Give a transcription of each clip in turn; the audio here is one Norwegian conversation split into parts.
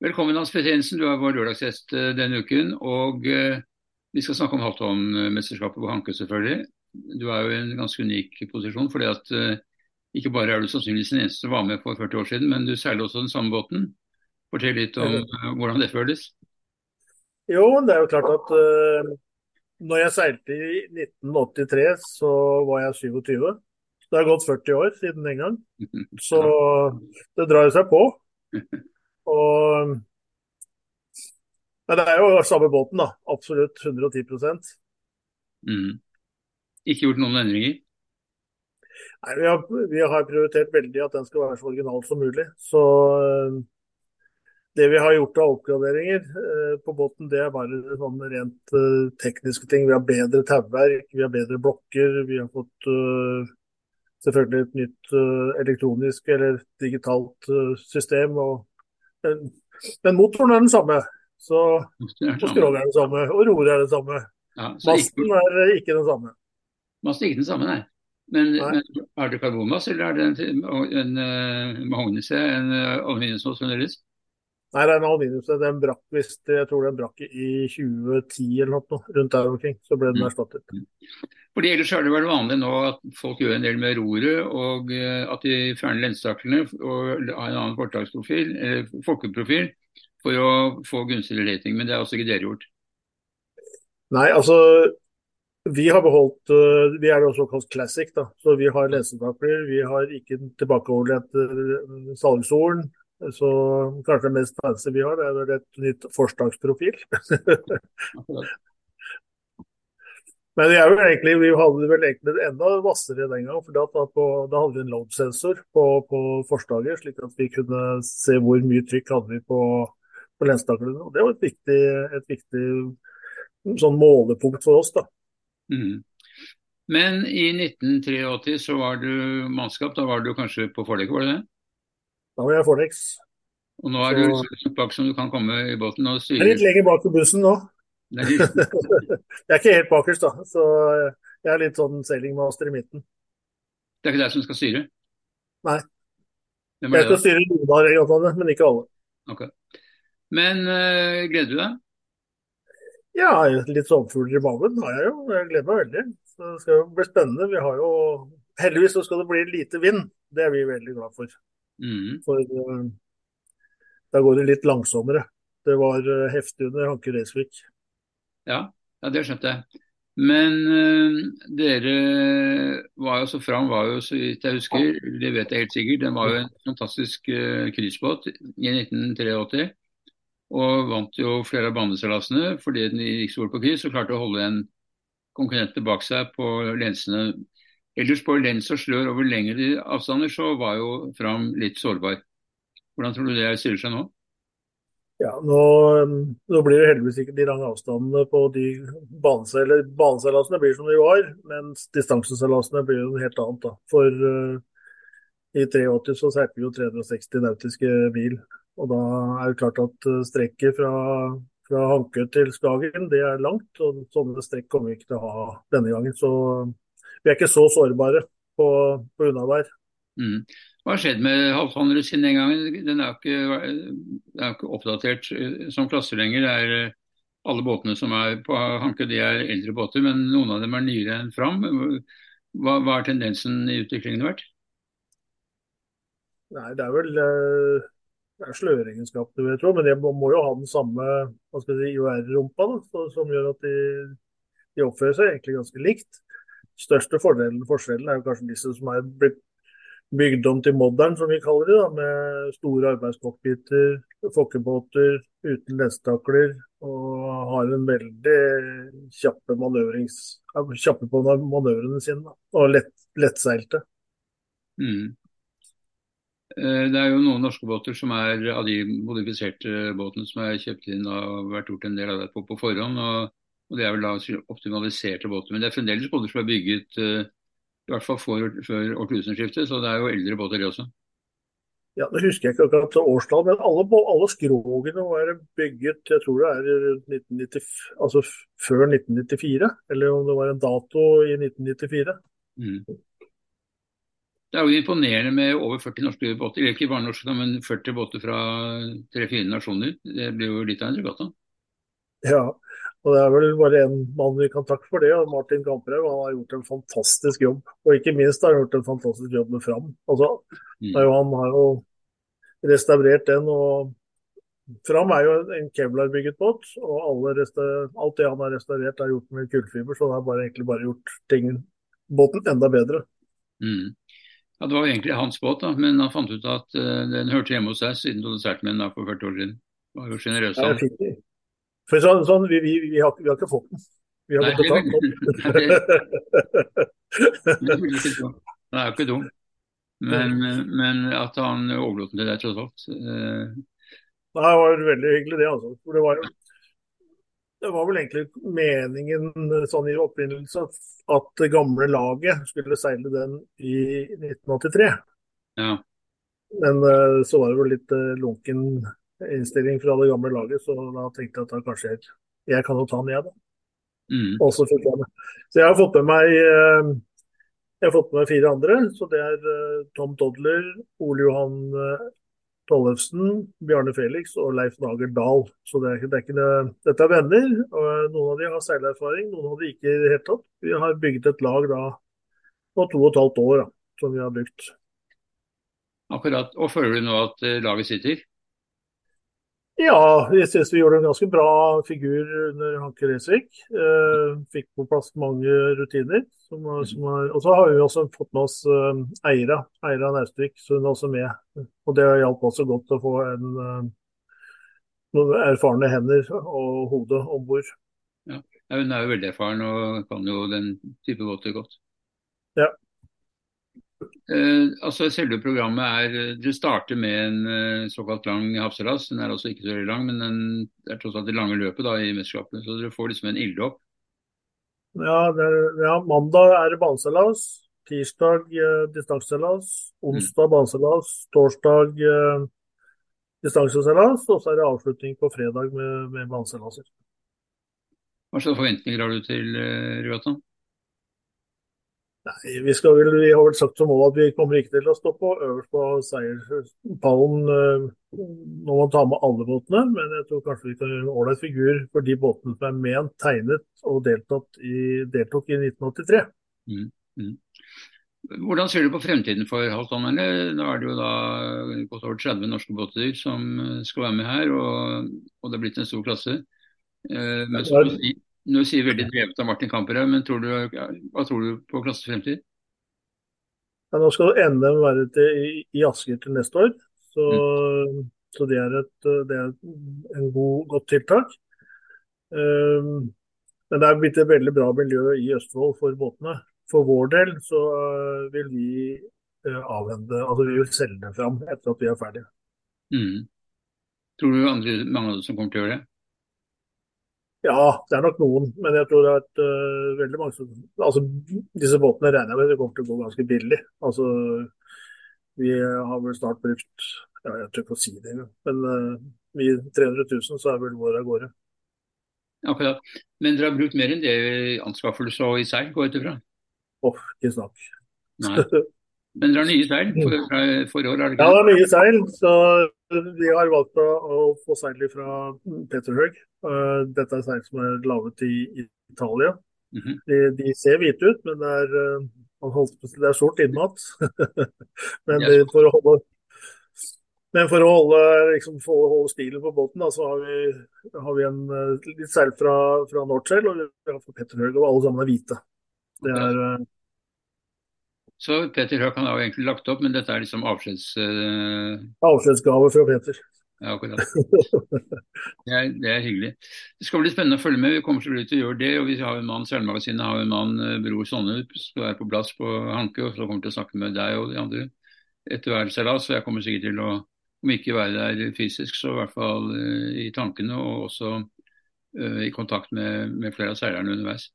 Velkommen Hans Petter du er vår lørdagsgjest eh, denne uken. og eh, Vi skal snakke om halvtonmesterskapet på Hanke, selvfølgelig. Du er jo i en ganske unik posisjon. fordi at eh, Ikke bare er du sannsynligvis den eneste som var med for 40 år siden, men du seiler også den samme båten. Fortell litt om hvordan det føles. Jo, det er jo klart at uh, når jeg seilte i 1983, så var jeg 27. Det har gått 40 år siden den gang. Så det drar jo seg på. Og Men det er jo samme båten, da. Absolutt 110 mm. Ikke gjort noen endringer? Nei, vi har, vi har, prioritert veldig at den skal være så original som mulig. Så eh, det vi har gjort av oppgraderinger eh, på båten, det er bare sånn rent uh, tekniske ting. Vi har bedre tauverk, vi har bedre blokker. Vi har fått uh, selvfølgelig et nytt uh, elektronisk eller digitalt system. og men motoren er den samme. Så, og skrog er det samme, og roret er det samme. Ja, Masten ikke, er ikke den samme. Masten er ikke den samme, nei. Men, nei. men er det karbonmasse, eller er det en, en, en uh, mahognisé, en uh, aluminiumsmass fremdeles? Nei, det er en aluminiumsé. Den brakk visst, jeg tror den brakk i 2010 eller noe, rundt der omkring. Så ble den mm. erstattet. Fordi Ellers er det vel vanlig nå at folk gjør en del med roret, og eh, at de fjerner lensstaklene og har en annen foretaksprofil, folkeprofil for å få gunstigere rating. Men det har også ikke dere gjort? Nei, altså vi har beholdt eh, Vi er også kalt classic, da. Så vi har lensetakler. Vi har ikke tilbakeholdt eh, salgshorn. Så kanskje det mest fancy vi har, det er vel et nytt forstagsprofil. Men vi, er jo egentlig, vi hadde vel egentlig enda hvassere den gang. for da, på, da hadde vi en load-sensor på, på, forslaget, slik at vi kunne se hvor mye trykk hadde vi på, på og Det var et viktig, et viktig sånn målepunkt for oss. da. Mm. Men i 1983 så var du mannskap, da var du kanskje på forlegg, var det det? Da var jeg Fornex. Og nå er så... du så bak som du kan komme i båten og styre? Jeg er litt lenger bak på bussen nå. jeg er ikke helt bakerst, da. Så jeg er litt sånn sailingmaster i midten. Det er ikke deg som skal styre? Nei. Jeg skal styre noen av regattaene, men ikke alle. Okay. Men uh, gleder du deg? Ja, litt sommerfugler i magen har jeg jo. Jeg gleder meg veldig. Så det skal jo bli spennende. Vi har jo Heldigvis så skal det bli lite vind. Det er vi veldig glad for. Mm. For uh, da går det litt langsommere. Det var uh, heftig under Hanke Resvik. Ja, ja, det skjønte jeg. Men øh, dere var jo så fram, var jo så vidt jeg husker, det vet jeg helt sikkert, den var jo en fantastisk øh, cruisebåt i 1983. Og vant jo flere av baneseilasene fordi den gikk stort på kris og klarte å holde en konkurrent bak seg på lensene. Ellers på lens og slør over lengre avstander så var jo Fram litt sårbar. Hvordan tror du det stiller seg nå? Ja, nå, nå, blir det heldigvis ikke de lange avstandene på de baneseilasene blir som de var, mens distanseseilasene blir noe helt annet. da. For uh, i 83 så seilte vi jo 360 nautiske mil. Og da er det klart at uh, strekket fra, fra Hankø til Skagen det er langt, og sånne strekk kommer vi ikke til å ha denne gangen. Så vi er ikke så sårbare på, på unnavær. Mm. Hva har skjedd med halvtonnere siden den gangen? Den er jo ikke, ikke, oppdatert eh, som klasse lenger. Det er eh, alle båtene som er på Hanke de er eldre båter, men noen av dem er nyere enn Fram. Hva, hva har tendensen i utviklingen vært? Nei, Det er vel eh, det er sløreegenskapene, vil jeg tro. Men de må jo ha den samme si, IOR-rumpa, som gjør at de, de, oppfører seg egentlig ganske likt. Største fordelen, forskjellen er jo kanskje disse som er blitt bygd om til modern, som vi kaller det. da, Med store arbeidscockpiter, fokkebåter uten lenstakler. Og har en veldig kjappe, kjappe på manøvrene sine. Da, og lett, lettseilte. Mm. Eh, det er jo noen norske båter som er av de modifiserte båtene som er kjøpt inn og vært gjort en del av det på, på forhånd. Og, og, det er vel da optimaliserte båter. Men det er fremdeles båter som er bygget uh, i hvert fall før, før årtusenskiftet, så det er jo eldre båter, det også. Ja, Det husker jeg ikke akkurat årstall, men alle, alle skrogene var bygget jeg tror det er 1990, altså før 1994. Eller om det var en dato i 1994. Mm. Det er jo imponerende med over 40 norske båter, ikke bare norske, men 40 båter fra tre-fire nasjoner. Det blir jo litt av en regatta. Ja, og det er vel bare én mann vi kan takke for det, og Martin Kamperhaug. Han har gjort en fantastisk jobb. Og ikke minst har han gjort en fantastisk jobb med Fram. Altså, mm. Han har jo restaurert den. og Fram er jo en Kevlar-bygget båt, og alt det han har restaurert er gjort med kullfiber. Så han har bare, egentlig bare gjort ting, båten enda bedre. Mm. Ja, Det var jo egentlig hans båt, da, men han fant ut at uh, den hørte hjemme hos deg siden du hadde solgt med den for 40 år siden. Det var jo generøst. Ja, for sånn, sånn vi, vi, vi, har, vi, har, ikke fått den. Vi har måttet ta den. Den er jo ikke dum. Men, men, at han overlot den til deg, tross alt. Uh... Det var veldig hyggelig, det. altså. For det var jo det var vel egentlig meningen sånn i opprinnelse at det gamle laget skulle seile den i 1983. Ja. Men uh, så var det vel litt uh, lunken innstilling fra det gamle laget, så da tenkte jeg at da kanskje jeg, jeg kan jo ta den, jeg, da. Mm. Og så fikk jeg det. Så jeg har fått med meg uh, jeg har fått med meg fire andre. så Det er Tom Dodler, Ole Johan Tollefsen, Bjarne Felix og Leif Nager Dahl. Så det er, det er ikke det. Dette er venner. og Noen av de har seilerfaring, noen av de ikke i det hele tatt. Vi har bygget et lag da på to og et halvt år da, som vi har brukt. Akkurat. Og føler du nå at eh, laget sitter? Ja, jeg synes vi gjorde en ganske bra figur under Hanke Resvik. Eh, fikk på plass mange rutiner. Som, som er, og så har vi også fått med oss eh, Eira Eira Naustvik, så hun er også med. Og det hjalp også godt å få en, eh, noen erfarne hender og hode om bord. Ja. hun er jo veldig erfaren og kan jo den type båter godt. Ja. Eh, altså Selve programmet er eh, Det starter med en eh, såkalt lang havseilas. Den er altså ikke så veldig lang, men den er tross alt det lange løpet da i mesterskapene. Så dere får liksom en ilddåp. Ja, ja, mandag er det baneseilas. Tirsdag eh, distanseseilas. Onsdag mm. baneseilas. Torsdag eh, distanseseilas. Og så er det avslutning på fredag med, med baneseilaser. Hva slags forventninger har du til eh, regattaen? Nei, vi, skal vi har vel sagt som mål at vi kommer ikke til å stå på øverst på seierspallen uh, når man tar med alle båtene, men jeg tror kanskje vi kan gjøre en ålreit figur for de båtene som er ment, tegnet og i, deltok i 1983. Mm, mm. Hvordan ser du på fremtiden for halvtonnerne? Nå er det jo da godt over 30 norske båter som skal være med her, og, og det er blitt en stor klasse. Uh, men så, nå sier veldig drevet av Martin Kamperhaug, men tror du, hva tror du på klassens fremtid? Ja, nå skal NM være til, i, i Asker til neste år, så, mm. så det, er et, det er en god, godt tiltak. Um, men det er blitt et veldig bra miljø i Østfold for båtene. For vår del så uh, vil vi uh, avhende, altså vi vil selge dem fram etter at vi er ferdige. Mm. Tror du andre, mange dem som kommer til å gjøre det? Ja, det er nok noen, men jeg tror det er vært uh, veldig mange som altså, Disse båtene regner jeg med det kommer til å gå ganske billig. Altså, vi har vel snart brukt ja, Jeg tør ikke å si det engang, men uh, vi 300 000, så er vel vår av gårde. Akkurat. Men dere har brukt mer enn det i anskaffelse og i seil, går jeg ut ifra? Åh, ikke snakk. Nei. Men dere har nye seil for, for år? Er det ikke? Ja, det er nye seil. Så vi har valgt å, å få seiler fra Peter Høeg. Uh, dette er seil som er laget i Italia. Mm -hmm. de, de, ser hvite ut, men det er, uh, det er sort innmat. men det, for å holde men for å holde, liksom, for å holde stilen på båten, da, så har vi, har vi en, uh, litt seil fra, fra Northshell og vi har fra Petterhøg, og alle sammen er hvite. Det er, så Peter Høeg har jo egentlig lagt opp, men dette er liksom avskjeds... Uh... Avskjedsgave fra Peter. Ja, akkurat. Det er, det er, hyggelig. Det skal bli spennende å følge med. Vi kommer til å gjøre det. og Vi har en mann, Seilmagasinet har en mann, eh, Bror Sonne, som er på plass på Hanke. og Så kommer til å snakke med deg og de andre etter hver seilas. Så jeg kommer sikkert til å, om ikke være der fysisk, så i hvert fall uh, i tankene. Og også uh, i kontakt med, med, flere av seilerne underveis.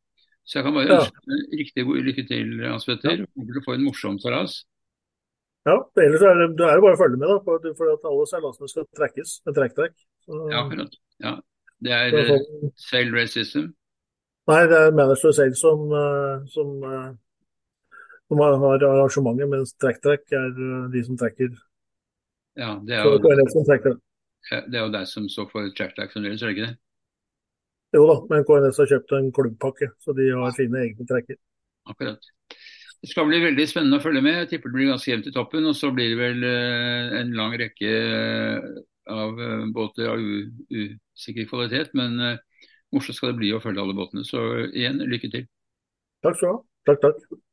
Så jeg kan bare ønske ja. riktig lykke til, Hans Petter. Ja. Håper du får en morsom seilas. Ja, ellers er det, det er bare å følge med, da, for, for at alle seilasene skal trekkes med trekktrekk. Ja, akkurat. Ja. Det er uh, sail race system? Nei, det er manager sail som, uh, som uh, De har arrangementet, mens trekk-trekk er eh, de som trekker. Ja, det er jo, det som trekker det. det er jo deg som står for track-track fremdeles, er det ikke det? Jo da, men KNS har kjøpt en klubbpakke, så de har sine egne trekker. Akkurat. Det skal bli veldig spennende å følge med. Jeg tipper det blir ganske jevnt i toppen. Og så blir det vel eh, en lang rekke eh, av eh, båter av usikker kvalitet. Men morsomt skal det bli å følge alle båtene. Så igjen, lykke til. Takk skal du ha. Takk, takk.